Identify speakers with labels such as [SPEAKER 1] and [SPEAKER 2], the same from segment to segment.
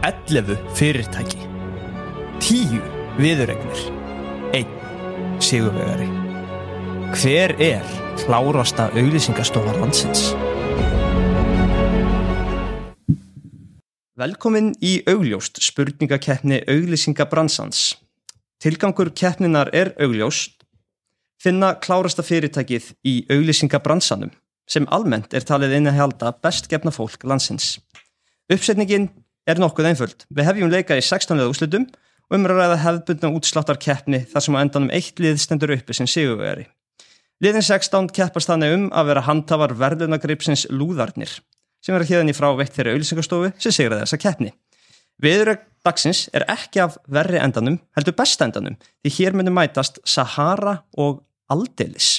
[SPEAKER 1] 11 fyrirtæki 10 viðuregnir 1 sigurvegari Hver er klárasta auglýsingastofa landsins? Velkomin í augljóst spurningakeppni auglýsingabransans. Tilgangur keppninar er augljóst finna klárasta fyrirtækið í auglýsingabransanum sem almennt er talið inn að halda best gefna fólk landsins. Uppsetningin er nokkuð einföld. Við hefjum leika í 16 leða úslitum og umræða hefðbundna útsláttar keppni þar sem á endanum eitt lið stendur uppi sem sigurvegari. Liðin 16 keppast þannig um að vera handhafar verðlunagripsins lúðarnir sem er að hérðan í frá veitt þeirra auðlýsingastofu sem sigraði þessa keppni. Viðrögg dagsins er ekki af verri endanum, heldur besta endanum, því hér myndir mætast Sahara og Aldelis.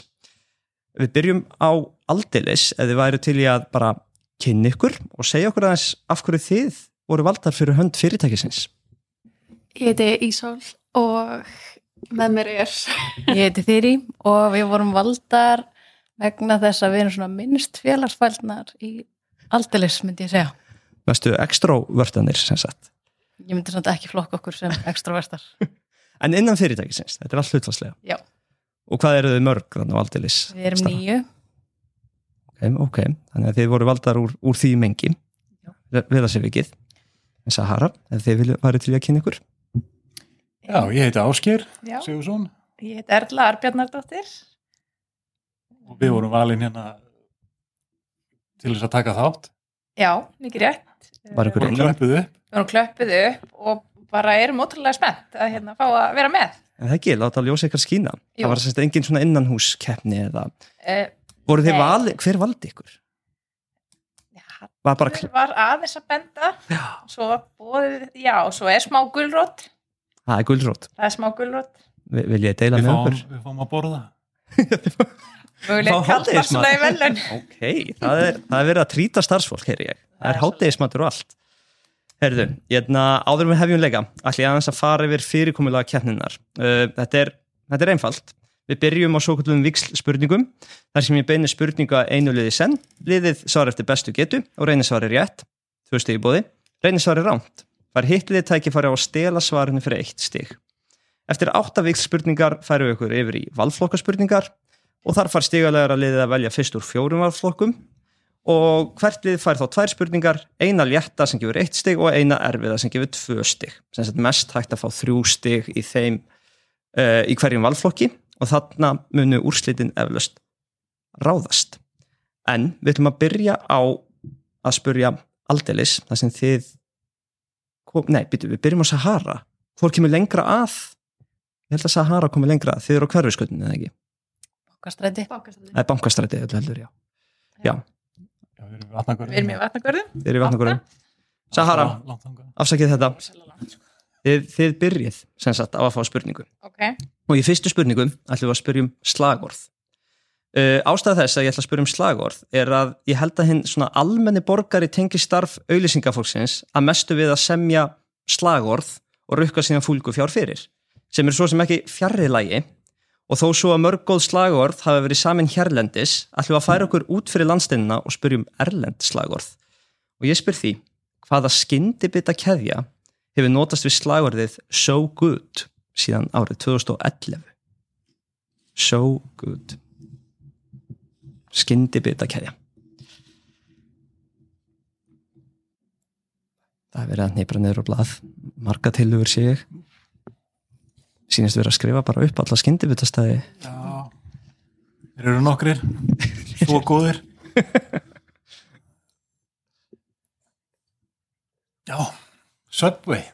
[SPEAKER 1] Við byrjum á Aldelis eða við væru til í að bara kynni ykkur og segja okkur aðeins af hverju þið voru valdar fyrir hönd fyrirtækisins.
[SPEAKER 2] Ég heiti Ísól og með mér er
[SPEAKER 3] Ég heiti Þýri og við vorum valdar vegna þess að við erum svona minnst félagsfælnar í aldeilis myndi ég segja.
[SPEAKER 1] Vestu ekstrovörtanir sem sagt.
[SPEAKER 3] Ég myndi svona ekki flokka okkur sem extrovertar.
[SPEAKER 1] En innan fyrirtækisins, þetta er allt hlutfalslega.
[SPEAKER 3] Já.
[SPEAKER 1] Og hvað eru þið mörg þannig á Aldelis?
[SPEAKER 3] Við erum nýju.
[SPEAKER 1] Ok, ok, þannig að þið voru valdar úr, úr því mengi við það sé vikið. En Sahara, ef þið vilju væri til að kynna ykkur.
[SPEAKER 4] Já, ég heiti Ásker. Sigursson
[SPEAKER 2] Ég heiti Erla Arbjarnardóttir
[SPEAKER 4] og við vorum valin hérna til þess að taka þátt
[SPEAKER 2] Já, mikið rétt
[SPEAKER 1] Var ykkur
[SPEAKER 4] og
[SPEAKER 1] ein-
[SPEAKER 4] klöppuð upp
[SPEAKER 2] Við vorum klöppuð upp og bara erum ótrúlega spennt að hérna fá að vera með
[SPEAKER 1] En það ekki, láta ljósa ykkar skína.
[SPEAKER 2] Jú.
[SPEAKER 1] Það var semst engin svona innanhúskeppni eða...
[SPEAKER 2] uh,
[SPEAKER 1] Voru þið
[SPEAKER 2] Nei.
[SPEAKER 1] vali, hver valdi ykkur? Var bara...
[SPEAKER 2] það var aðeins að benda
[SPEAKER 1] Já.
[SPEAKER 2] svo var bóðið, já, svo er smá gulrót
[SPEAKER 1] Það er gulrót.
[SPEAKER 2] það er smá gulrót
[SPEAKER 1] Vi- Vil ég deila
[SPEAKER 4] við
[SPEAKER 1] með okkur?
[SPEAKER 4] við fáum að borða
[SPEAKER 2] möguleg
[SPEAKER 1] Fá
[SPEAKER 2] kallast
[SPEAKER 1] hádegismat.
[SPEAKER 2] svona í velun
[SPEAKER 1] Ok, það er, það er verið að trýta starfsfólk, heyri ég. Það
[SPEAKER 2] Það
[SPEAKER 1] er hátegismatur og allt. Herðu, ég ætla áður en við hefjum leika, ætla ég aðeins að fara yfir fyrirkomulega keppninar. Uh, þetta, er, þetta er einfalt. Við byrjum á svo kvöldum viksl spurningum, þar sem ég beini spurninga einu liði senn, liðið svar eftir bestu getu og reynir svar er rétt, tvö stig í bóði, reynir svar er rámt. Fær hitt liðið tækifæri á að stela svarinu fyrir eitt stig. Eftir átta viksl spurningar færum við ykkur yfir í valflokkaspurningar og þar fær stigalegar að liðið að velja fyrst úr fjórum valflokkum. Og hvert lið fær þá tvær spurningar, eina létta sem gefur eitt stig og eina erfiða sem gefur tvö sagt mest hægt að fá þrjú stig í uh, í hverjum valflokki og þarna munu úrslitin eflaust ráðast. En við ætlum að byrja á að spurja aldeilis, þar sem þið kom, nei, býtu, við byrjum á Sahara. Hvor kemur lengra að? Ég held að Sahara komið lengra að þið eru á hverfiskötinu, eða ekki? Það er bankastræti, öllu heldur, já. Já,
[SPEAKER 4] Já, við erum vatnagörðum
[SPEAKER 2] Við erum í vatnagörðum
[SPEAKER 1] í. Sahara, afsakið þetta. Þið, þið byrjið sem sagt á að fá spurningu.
[SPEAKER 2] Ok,
[SPEAKER 1] Og í fyrstu spurningu ætlum við að spyrja um slagorð. Uh, ástæða þess að ég ætla að spyrja um slagorð er að ég held að hinn svona almenni borgari tengi starf auðlýsingafólksins að mestu við að semja slagorð og rukka síðan fúlgu fjár fyrir sem er svo sem ekki fjarrri lægi og þó svo að mörg góð slagorð hafa verið samin hérlendis ætlum við að færa okkur út fyrir landsteinina og spyrja um erlend slagorð og ég spyr því hvaða skyndibita keðja hefur notast við slagorðið so good síðan árið 2011 so good. Skyndibita keðja það er verið að nýbra niður á blað. Marga tilugur sé ég. Sínist verið að skrifa bara upp alla skyndibitastæði
[SPEAKER 4] Já, þeir eru nokkrir. Svo góðir. Já, Subway.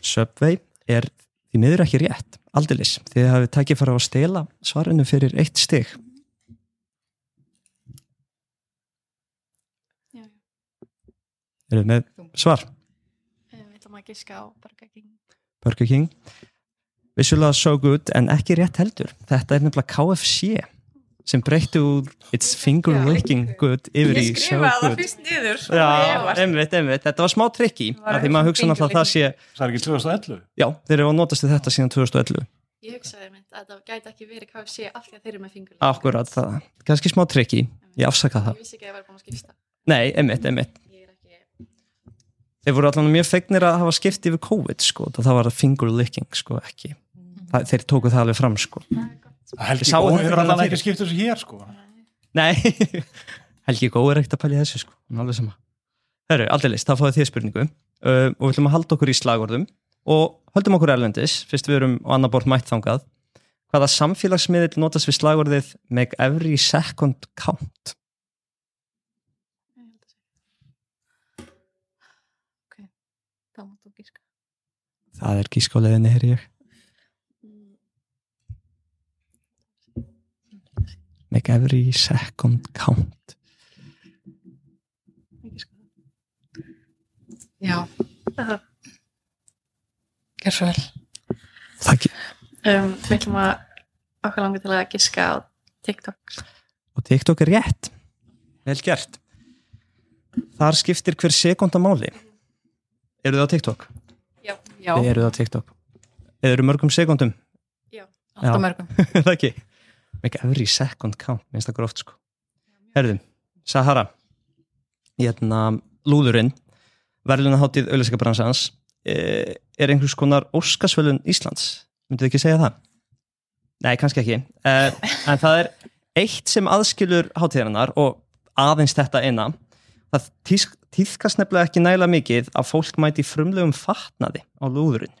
[SPEAKER 1] Subway er því miður ekki rétt aldeilis, þið hafið takið fara á að stela svarinu fyrir eitt stig.
[SPEAKER 2] Já.
[SPEAKER 1] Eruð með svar?
[SPEAKER 2] við ætlum að giska á Burger King.
[SPEAKER 1] Burger King. Vissulega so good en ekki rétt heldur. Þetta er nefnilega KFC sem breytti úr it's finger
[SPEAKER 2] Já.
[SPEAKER 1] licking good yfir
[SPEAKER 2] Ég
[SPEAKER 1] í so
[SPEAKER 2] skrifaði það
[SPEAKER 1] good.
[SPEAKER 2] fyrst niður
[SPEAKER 1] Já,
[SPEAKER 2] ég
[SPEAKER 1] einmitt, einmitt, þetta var smá trikki af því maður hugsa
[SPEAKER 2] finger
[SPEAKER 1] náttúrulega að það sé
[SPEAKER 4] Það er ekki 2011
[SPEAKER 1] já, þeir eru að notast við þetta síðan 2011
[SPEAKER 5] Ég hugsaði mynd að það gæti ekki verið KFC af því að þeir eru með fingur
[SPEAKER 1] Akkurat, það, kannski smá trikki ég afsaka það.
[SPEAKER 5] Ég vissi ekki að það var búin að skipta.
[SPEAKER 1] Nei, einmitt, einmitt.
[SPEAKER 5] Ég er ekki
[SPEAKER 1] þeir voru allan mjög fegnir að hafa skipt yfir COVID sko, og það var finger licking sko, ekki. Það, þeir tóku það alveg fram sko.
[SPEAKER 4] Helgi er
[SPEAKER 1] bara
[SPEAKER 4] allan
[SPEAKER 1] fyrir.
[SPEAKER 4] ekki að skipta þessu hér sko.
[SPEAKER 1] Nei, Helgi Gói er ekkert að pæla í þessu sko, alveg sama. Herru, aldrei list, þá fáið þið spurningu. Uh, og við ætlum að halda okkur í slagorðum. Og höldum okkur erlendis, fyrst við erum á annar bort mætt þangað. Hvaða samfélagsmiðil notast við slagorðið make every second count?
[SPEAKER 3] Það
[SPEAKER 1] það er gískáleðinni, heyri ég make every second count
[SPEAKER 5] Já.
[SPEAKER 3] Gjör svo vel.
[SPEAKER 1] ekki
[SPEAKER 5] Um, við ætlum að okkar langar til að giska á TikTok.
[SPEAKER 1] og TikTok er rétt vel gert þar skiptir hver sekunda máli eru þið á TikTok?
[SPEAKER 5] Já.
[SPEAKER 3] Já,
[SPEAKER 1] Þið eruð á TikTok eða eru mörgum sekundum?
[SPEAKER 3] alltaf
[SPEAKER 1] Já.
[SPEAKER 3] mörgum.
[SPEAKER 1] það ekki make every second count, minnst það gróft sko. Herðum, Sahara. Hérna lúðurinn verðlunaháttíð auðlýsingabransans eh, er einhvers konar Óskarsvölun Íslands. Myndið þið ekki segja það? Nei, kannski ekki. Eh, en það er eitt sem aðskilur hátíðarinnar og aðeins þetta eina. Það tísk, tíðkast nefnilega ekki næla mikið að fólk mæti frumlegum fatnaði á lúðurinn.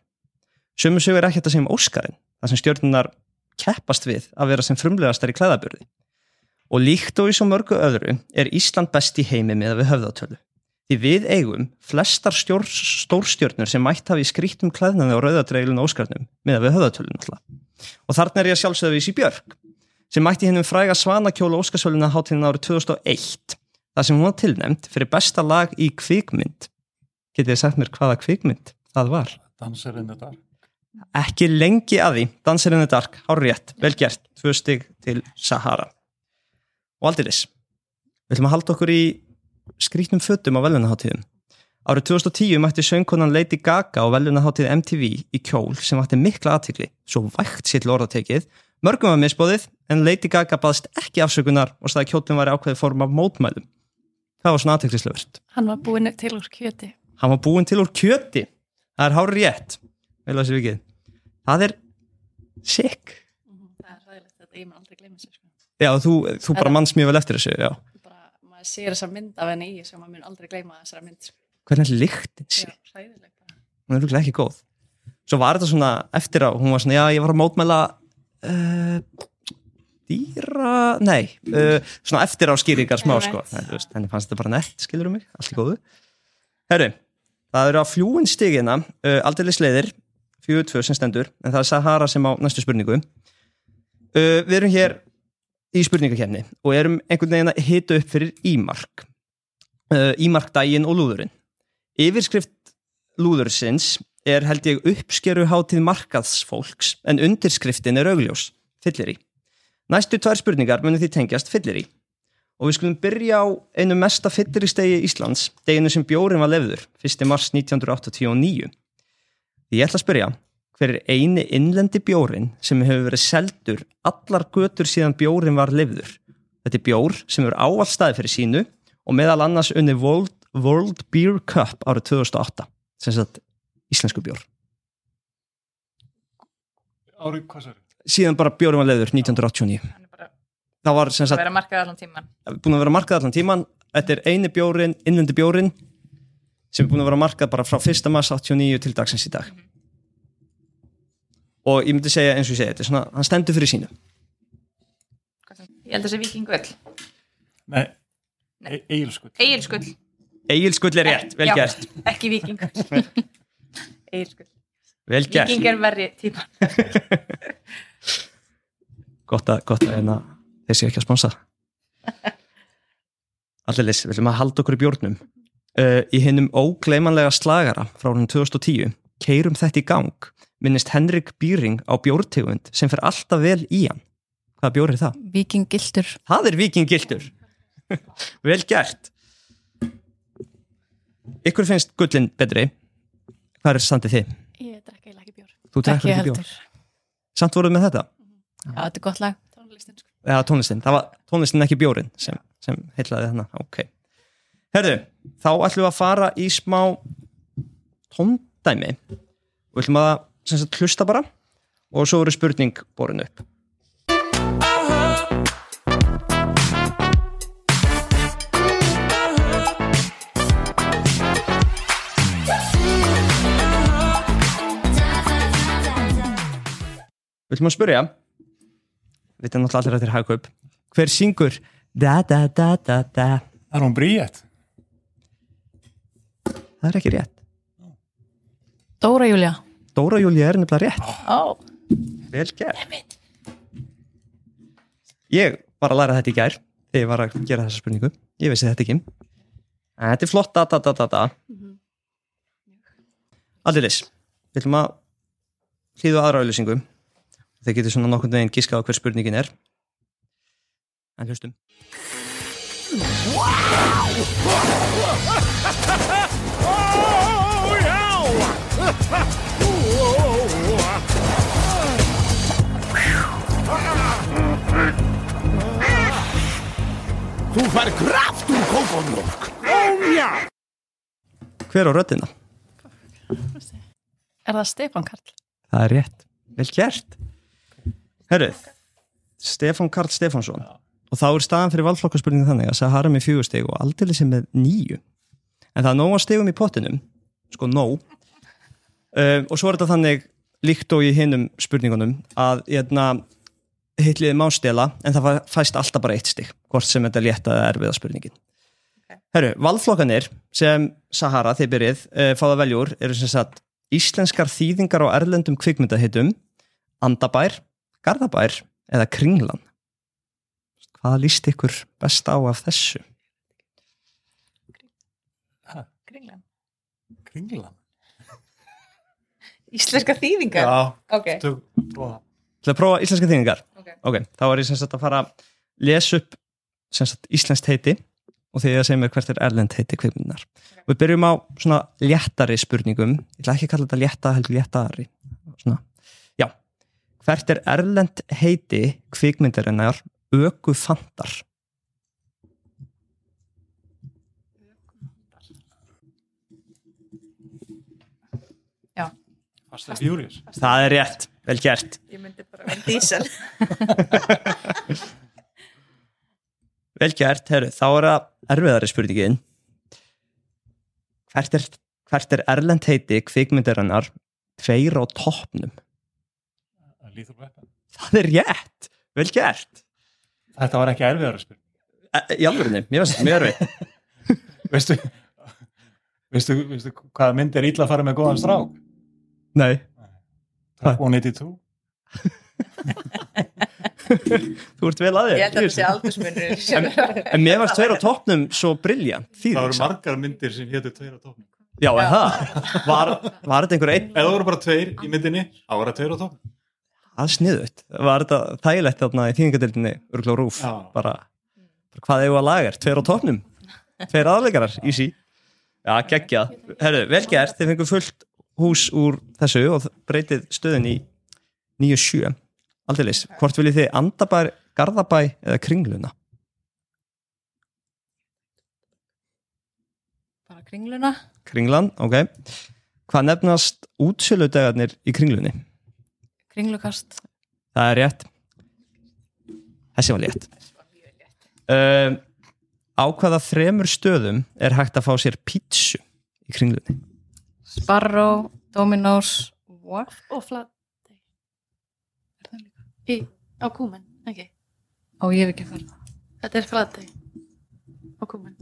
[SPEAKER 1] Sömu sögur ekki þetta sem Óskarinn þar sem stjórnunar keppast við að vera sem frumlegastar í klæðaburði. Og líkt og í svo mörgu öðru er Ísland best í heimi með að við höfðatölu. Því við eigum flestar stjór, stórstjörnur sem mætt hafi í skrítum klæðnaði á rauðadreilun og óskarnum með að við höfðatölu náttúrulega og þarna er ég að sjálfsögða í Björk sem mætti hennum fræga svanakjóla óskarsvöluna hátíðin árið 2001 þar sem hún var tilnefnd fyrir besta lag í kvikmynd. Getið þið sagt mér hvaða kvikmynd það var?
[SPEAKER 4] Danserinn þetta
[SPEAKER 1] ekki lengi að því. Dancer in the Dark, hár rétt, vel gert. Tvö stig til Sahara. Og aldeilis við ætlum að halda okkur í skrýtnum fötum á velunaháttíðum árið 2010 mætti söngkonan Lady Gaga á velunaháttíð MTV í kjól sem vakti mikla aðtikli svo vægt sér til orðatekið mörgum var misbóðið en Lady Gaga baðst ekki afsökunar og staði kjólum var ákveðið form af mótmælum. Það var svona aðteklislefurt
[SPEAKER 3] Hann var búinn til úr kjöti.
[SPEAKER 1] hann var búinn til úr kjöti. Það er hár rétt vel að sér vikið það er sick
[SPEAKER 5] Það er ræðilegt þetta, ég mun aldrei gleyma þessu. Sko.
[SPEAKER 1] já, þú, þú bara manns mjög vel eftir þessu já.
[SPEAKER 5] Bara, maður sér þessa mynd af henni í sem maður mun aldrei gleyma þessara mynd. Sko.
[SPEAKER 1] hvernig er
[SPEAKER 5] ræðilegt bara.
[SPEAKER 1] hún er rúglega ekki góð svo var þetta svona eftir á hún var svona, já, ég var að mótmæla uh, dýra nei, uh, svona eftir á skýringar smá sko, henni fannst þetta bara nett skilur um mig, allt í góðu herru, það eru að fljúin stigina uh, aldrei sleiðir, fjögur tvö sem stendur en það er Sahara sem á næstu spurningu uh, við erum hér í spurningakefni og erum einhvern veginn að hita upp fyrir ímark uh, ímark daginn og lúðurinn yfirskrift lúðursins er held ég uppskeru hátíð markaðsfólks en undirskriftin er augljós, fyllir í. Næstu tvær spurningar munið því tengjast fyllir í. Og við skulum byrja á einu mesta fyllir í stegi Íslands, deginu sem bjórin var lefður, 1. mars 1989. Ég ætla að spyrja, hver er eini innlendi bjórin sem hefur verið seldur allar götur síðan bjórin var lefður? Þetta er bjór sem hefur áall staði fyrir sínu og meðal annars unni World, World Beer Cup árið 2008 sem sagt íslensku bjór
[SPEAKER 4] Árið, hvað sér?
[SPEAKER 1] síðan bara bjórum var leiður 1989
[SPEAKER 2] Hann er bara
[SPEAKER 1] það var sem
[SPEAKER 2] að
[SPEAKER 1] sagt
[SPEAKER 2] vera markað allan tíman
[SPEAKER 1] búin að vera markað allan tíman þetta er eini bjórin, innlendi bjórin sem er búin að vera markað bara frá 1. mars 89 til dagsins í dag. Og ég myndi segja eins og ég segi þetta er svona, hann stendur fyrir sínu.
[SPEAKER 2] Ég held að það sé vikingull
[SPEAKER 4] Nei,
[SPEAKER 2] Nei.
[SPEAKER 4] e
[SPEAKER 2] Egilskull
[SPEAKER 1] Egilskull, er rétt, vel
[SPEAKER 2] Já.
[SPEAKER 1] gert.
[SPEAKER 2] ekki vikingull Egilskull
[SPEAKER 1] vel gert,
[SPEAKER 2] Viking er verri tíma.
[SPEAKER 1] Gott að, gott að hérna, þeir séu ekki að sponsa. Allir leys, við viljum að halda okkur í bjórnum uh, í hinnum ógleymanlega slagara frá hann 2010 keirum þetta í gang minnist Henrik Býring á bjórtegund sem fer alltaf vel í hann hvaða bjór er það?
[SPEAKER 3] Viking gildur.
[SPEAKER 1] Það er vikingildur vel gert ykkur finnst gullin betri hvað er standið þið?
[SPEAKER 5] Ég drekka eiginlega ekki bjór.
[SPEAKER 1] Þú drekkur
[SPEAKER 3] Ekki
[SPEAKER 1] bjór samt voruð með þetta?
[SPEAKER 3] Já, þetta er gott lag.
[SPEAKER 5] Tónlistin, sko.
[SPEAKER 1] eða tónlistin, það var tónlistin ekki bjórin sem, sem heillaði hana, ok Herðu, þá ætlum við að fara í smá tóndæmi. Og við ætlum að sagt, hlusta bara og svo eru spurning borin upp. Við ætlum að spyrja við erum náttúrulega allir að þér hagkaup. Hver syngur? Da da da da da.
[SPEAKER 4] Það er hún bríett.
[SPEAKER 1] Það er ekki rétt.
[SPEAKER 3] Dóra Júlia
[SPEAKER 1] Dóra Júlía er nefnilega rétt.
[SPEAKER 3] Ó,
[SPEAKER 1] vel gert. Ég var að læra þetta í gær þegar ég var að gera þessa spurningu. Ég vissi þetta ekki. En þetta er flott da da da da da. Allir þess við ætlum að hlýðu aðra auðlýsingu þeir getur svona nokkurn veginn giskað á hver spurningin er. En hlustum
[SPEAKER 6] Þú fær kraft úr kókómjólk. Ó, já.
[SPEAKER 1] hver á röddina?
[SPEAKER 3] er það Stefán Karl?
[SPEAKER 1] það er rétt, vel gert herruð Stefán Karl Stefánsson og þá er staðan fyrir valflokkarspurningu þannig að Sahara með fjögur steg og aldrei sem með nýju en það er nóg að stegum í pottinum sko nóg um, og svo er þetta þannig líkt og í hinnum spurningunum að hérna, hitliði má stela en það fæ- fæst alltaf bara eitt stig hvort sem þetta létta eða erfiða spurningin Herru, valflokkanir sem Sahara, þið byrjið, uh, fáða veljúr eru sem sagt íslenskar þýðingar á erlendum kvikmyndahittum Andabær, Garðabær eða Kringlan Hvaða líst ykkur best á af þessu?
[SPEAKER 2] Kringlan.
[SPEAKER 4] Kringlan.
[SPEAKER 2] Íslenska þýðingar?
[SPEAKER 4] Já,
[SPEAKER 2] Ok,
[SPEAKER 4] tök, prófa.
[SPEAKER 1] Að prófa íslenska þýðingar
[SPEAKER 2] ok.
[SPEAKER 1] Ok, þá er ég sem sagt að fara að lesa upp sem sagt íslenskt heiti og því að segja mér hvert er erlend heiti kvikmyndunar. Við byrjum á svona léttari spurningum, ég ætla ekki að kalla þetta létta heldur léttari. Svona, já, hvert er erlend heiti kvikmyndarinnar ökufandar?
[SPEAKER 4] Fast and Furious.
[SPEAKER 1] Það er rétt, vel gert.
[SPEAKER 2] Ég myndi bara vera dísel.
[SPEAKER 1] Vel gert, herru, þá er það erfiðari spurningin. Hvert er, hvert er erlend heiti kvikmyndarinnar tveir á toppnum?
[SPEAKER 4] Lethal Weapon.
[SPEAKER 1] Það er rétt, vel gert.
[SPEAKER 4] Þetta var ekki erfiðara spurning.
[SPEAKER 1] E- Í alvörinni, mér finnst þetta mjög erfið.
[SPEAKER 4] Veistu, veistu, veistu hvaða mynd er illa að fara með góðan strák?
[SPEAKER 1] Nei.
[SPEAKER 4] Top 182.
[SPEAKER 1] Þú ert vel að þér.
[SPEAKER 2] Ég held að þetta sé aldursmunur sem er
[SPEAKER 1] En mér varst tveir á toppnum svo briljant.
[SPEAKER 4] Það voru margar myndir sem hétu tveir á topnum.
[SPEAKER 1] Já, er það. Var, var þetta einhver einn
[SPEAKER 4] Eða það voru bara tveir í myndinni, þá voru það tveir á topnum.
[SPEAKER 1] að sniðut? Var þetta þægilegt þarna í þýðingadildinni, örgulega rúf?
[SPEAKER 4] Já.
[SPEAKER 1] Bara, bara hvað eigum að laga er? Tveir á toppnum? Tveir aðleikarar, easy. Já, geggjað. Herru, vel gert, þið fengur fullt hús úr þessu og breytið stöðin í 9-7. Aldeilis, hvort viljið þið Andabær, Garðabæ eða Kringluna?
[SPEAKER 3] Bara kringluna
[SPEAKER 1] Kringlan, ok. Hvað nefnast útsöludegarnir í Kringlunni?
[SPEAKER 3] Kringlukast
[SPEAKER 1] Það er rétt. Þessi var létt. Um, á hvaða þremur stöðum er hægt að fá sér pítsu í Kringlunni?
[SPEAKER 3] Sparrow, Dominos What?
[SPEAKER 5] Og Flatey. Er það líka? Í, á Kúmen, ekki?
[SPEAKER 3] Ó, ég hef ekki farið
[SPEAKER 5] Þetta er Flatey. Á Kúmen.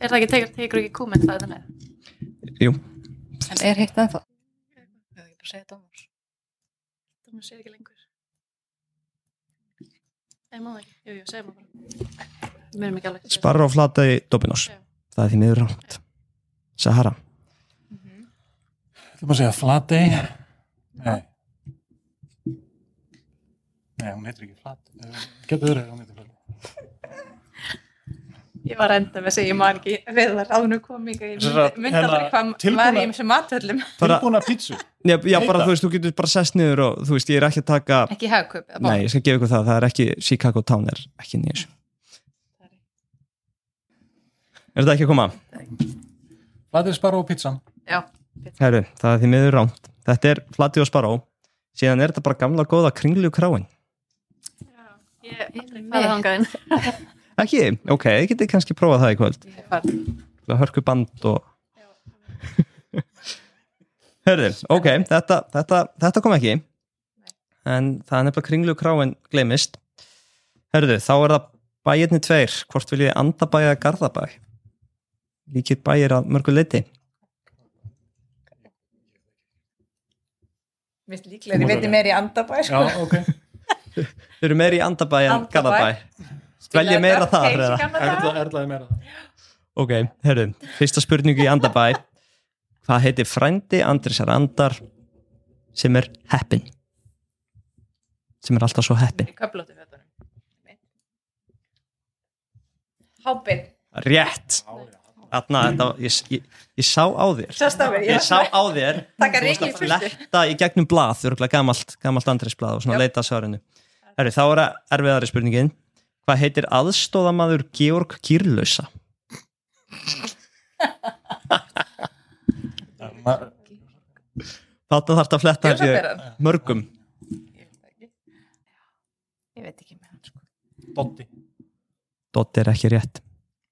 [SPEAKER 5] Er það ekki, tekur, tekur ekki Kúmen það þetta með?
[SPEAKER 1] Jú,
[SPEAKER 3] En er heitt ennþá? Ég hef ekki bara segja Dominos
[SPEAKER 5] Það mér segir ekki lengur. Ég má það ekki. Jú, jú, segir maður bara.
[SPEAKER 1] Á flataði Dominos.
[SPEAKER 5] Já.
[SPEAKER 1] Það er því miður rámt. Sahara.
[SPEAKER 4] Þú maður segja Flatey. Nei. Nei, hún heitir ekki Flatey. Getur verið, hún heitir Flatey.
[SPEAKER 2] Ég var enda með að segja, ég man ekki við þar ánum kominga, ég
[SPEAKER 4] Sem
[SPEAKER 2] myndi,
[SPEAKER 4] hérna,
[SPEAKER 2] hvað var þessum matvöllum.
[SPEAKER 1] Bara-
[SPEAKER 4] Tilbúna pítsu.
[SPEAKER 1] Já, já bara þú veist, þú getur bara sest niður og þú veist, ég er ekki að taka
[SPEAKER 2] Ekki hagkaup. eða
[SPEAKER 1] Nei, ég skal gefa ykkur það, það er ekki Chicago Town er ekki nýjus Er þetta ekki að koma?
[SPEAKER 4] Flatey Sparrow og pizzan.
[SPEAKER 2] Já,
[SPEAKER 1] Herru, það er því miður rámt. Þetta er Flati og Sparó. Síðan er þetta bara gamla góða kringlu kráin.
[SPEAKER 5] Ég hef aldrei farið þangað inn.
[SPEAKER 1] Ekki? Ok, þið getið kannski prófað það í kvöld.
[SPEAKER 3] Ég var-
[SPEAKER 1] Það hörku band og... Herru, ok, þetta, þetta, þetta kom ekki. En það er nefnilega kringlu kráin glemist. Herru, þá er það bæirni tveir. Hvort vil ég andabæ eða garðabæ? Líkir bæir að mörgu leiti.
[SPEAKER 2] Mér finnst líklega, ég veit meir í andabæ sko.
[SPEAKER 4] Já, ok.
[SPEAKER 1] Þau eru meiri í andabæ en garðabæ. Velja meira þar, eða?
[SPEAKER 4] Erla, erlaði meira það.
[SPEAKER 1] Ok, herru, fyrsta spurningu í Andabæ Hvað heitir frændi Andrisar Andar sem er heppin? Sem er alltaf svo heppin
[SPEAKER 2] Í köflóttu fötunum. Hábin.
[SPEAKER 1] Rétt Þarna, þetta, ég, ég, ég sá á þér.
[SPEAKER 2] Mér,
[SPEAKER 1] Ég sá á þér. Varst að
[SPEAKER 2] fyrstu.
[SPEAKER 1] fletta í gegnum blað Þú eru gamalt, gamalt Andrisblað og svona leita að svarinu. Herru, þá er að erfiðari spurningin. Hvað heitir aðstóðamaður Georg Kýrlausa?
[SPEAKER 4] Ma-
[SPEAKER 1] Þarna þarf þetta að fletta þessi mörgum.
[SPEAKER 2] Ég veit ekki. Með hann sko.
[SPEAKER 4] Dotti.
[SPEAKER 1] Dott er ekki rétt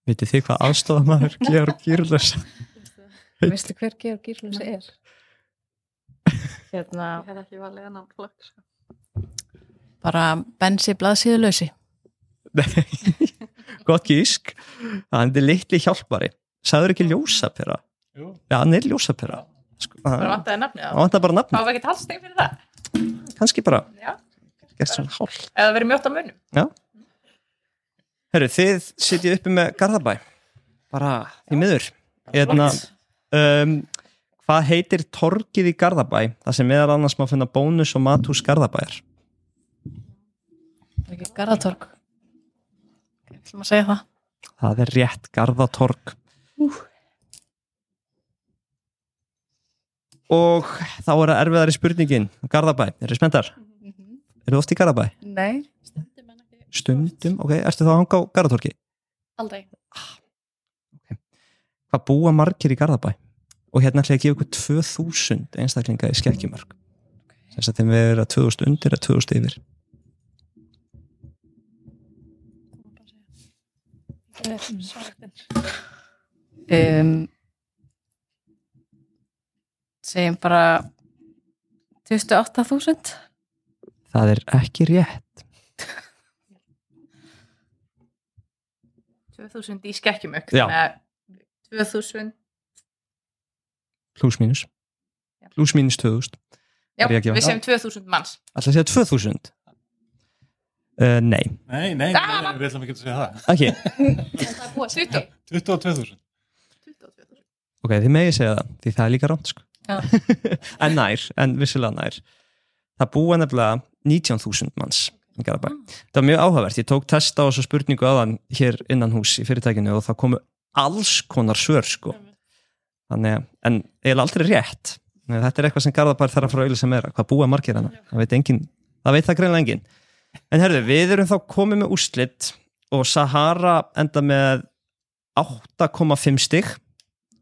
[SPEAKER 1] Vitið þið hvað aðstóðamaður Georg Kýrlausa?
[SPEAKER 3] Veistu hver Georg Gírlus er? Hérna,
[SPEAKER 5] Ég hef ekki valið annan flokk. Sko.
[SPEAKER 3] bara bensi blaðsíðulösi.
[SPEAKER 1] Nei, gott gísk hann er litli hjálpari sagður ekki ljósapera
[SPEAKER 4] Jú.
[SPEAKER 1] já, hann er ljósapera hann
[SPEAKER 2] vantaði nafnið á.
[SPEAKER 1] vantar bara nafn
[SPEAKER 2] Fáum við ekki talstegn fyrir það?
[SPEAKER 1] kannski bara,
[SPEAKER 2] Já.
[SPEAKER 1] gert svona hálf
[SPEAKER 2] Eða verið mjótt á munum?
[SPEAKER 1] Herru, þið sitjið uppi með Garðabæ bara í miður Hérna, um, hvað heitir torgið í Garðabæ það sem meðal annars má finna bónus og mathús Garðabæjar
[SPEAKER 3] Er ekki Garðatorg? Ok, ætlum að segja það.
[SPEAKER 1] það er rétt, Garðatorg og þá er það erfiðari spurningin Garðabæ, eru spenntar? eru oft í Garðabæ?
[SPEAKER 3] Nei.
[SPEAKER 5] Stundum
[SPEAKER 1] ok, ertu þá að hanga á Garðatorki?
[SPEAKER 5] Aldrei.
[SPEAKER 1] Hvað búa margir í Garðabæ? Og hérna ætla ég að gefa ykkur 2000 einstaklinga í skekkjumörk þess að þeim vera 2000 undir eða 2000 yfir
[SPEAKER 3] Um, segjum bara 28.000.
[SPEAKER 1] Það er ekki rétt
[SPEAKER 2] 2000 í skekkjumök.
[SPEAKER 1] Já.
[SPEAKER 2] Þannig að 2000.
[SPEAKER 1] pluss mínus
[SPEAKER 2] Já.
[SPEAKER 1] pluss mínus 2000
[SPEAKER 2] Já, við segjum 2000 manns.
[SPEAKER 1] Ætla að segja 2000 uh, Nei,
[SPEAKER 4] Nei, nei,
[SPEAKER 2] Ah!
[SPEAKER 4] við ætlum ekki að segja það.
[SPEAKER 1] ekki
[SPEAKER 5] Það er búið að
[SPEAKER 2] 20.
[SPEAKER 4] 22.000.
[SPEAKER 2] 22.000.
[SPEAKER 1] Ok, þið megið segja það, því það er líka rámt sko. En nær, en vissilega nær það búa nefnilega 19.000 manns Garabæ. Það var mjög áhugavert, ég tók testa á þessu spurningu aðan hér innan hús í fyrirtækinu og það komu alls konar svör sko. þannig, að- en eiginlega aldrei rétt. Nei, þetta er eitthvað sem Garðabær þarf að fara að auðvitað meira, hvað búa margir hana það veit, engin, það veit það greinlega engin en herðu, við erum þá komið með úrslit og Sahara enda með 8,5 stig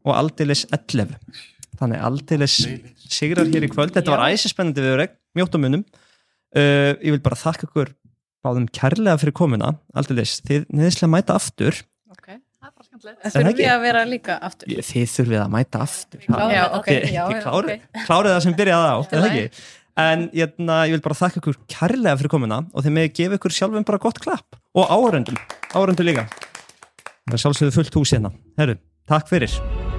[SPEAKER 1] og aldeilis 11 þannig aldeilis sigrar hér í kvöld. Þetta var æsispennandi viðureg, mjótt á munum uh, ég vil bara þakka ykkur báðum kærlega fyrir komuna aldeilis, þið neðislega mæta aftur.
[SPEAKER 5] Ok, það er bara skemmtilegt.
[SPEAKER 1] það
[SPEAKER 3] Þurfum við að vera líka aftur?
[SPEAKER 1] Ég- þið þurfið að mæta aftur. Já,
[SPEAKER 3] þetta.
[SPEAKER 1] ok,
[SPEAKER 3] Já,
[SPEAKER 1] þið klárið
[SPEAKER 3] ok.
[SPEAKER 1] klárið það sem byrjaði á, en jötna, ég vil bara þakka ykkur kærlega fyrir komuna og þið með gefa ykkur sjálfum bara gott klapp og áhörendum, áhörendum líka. Það er sjálfsögðu fullt hús hérna. Herru, takk fyrir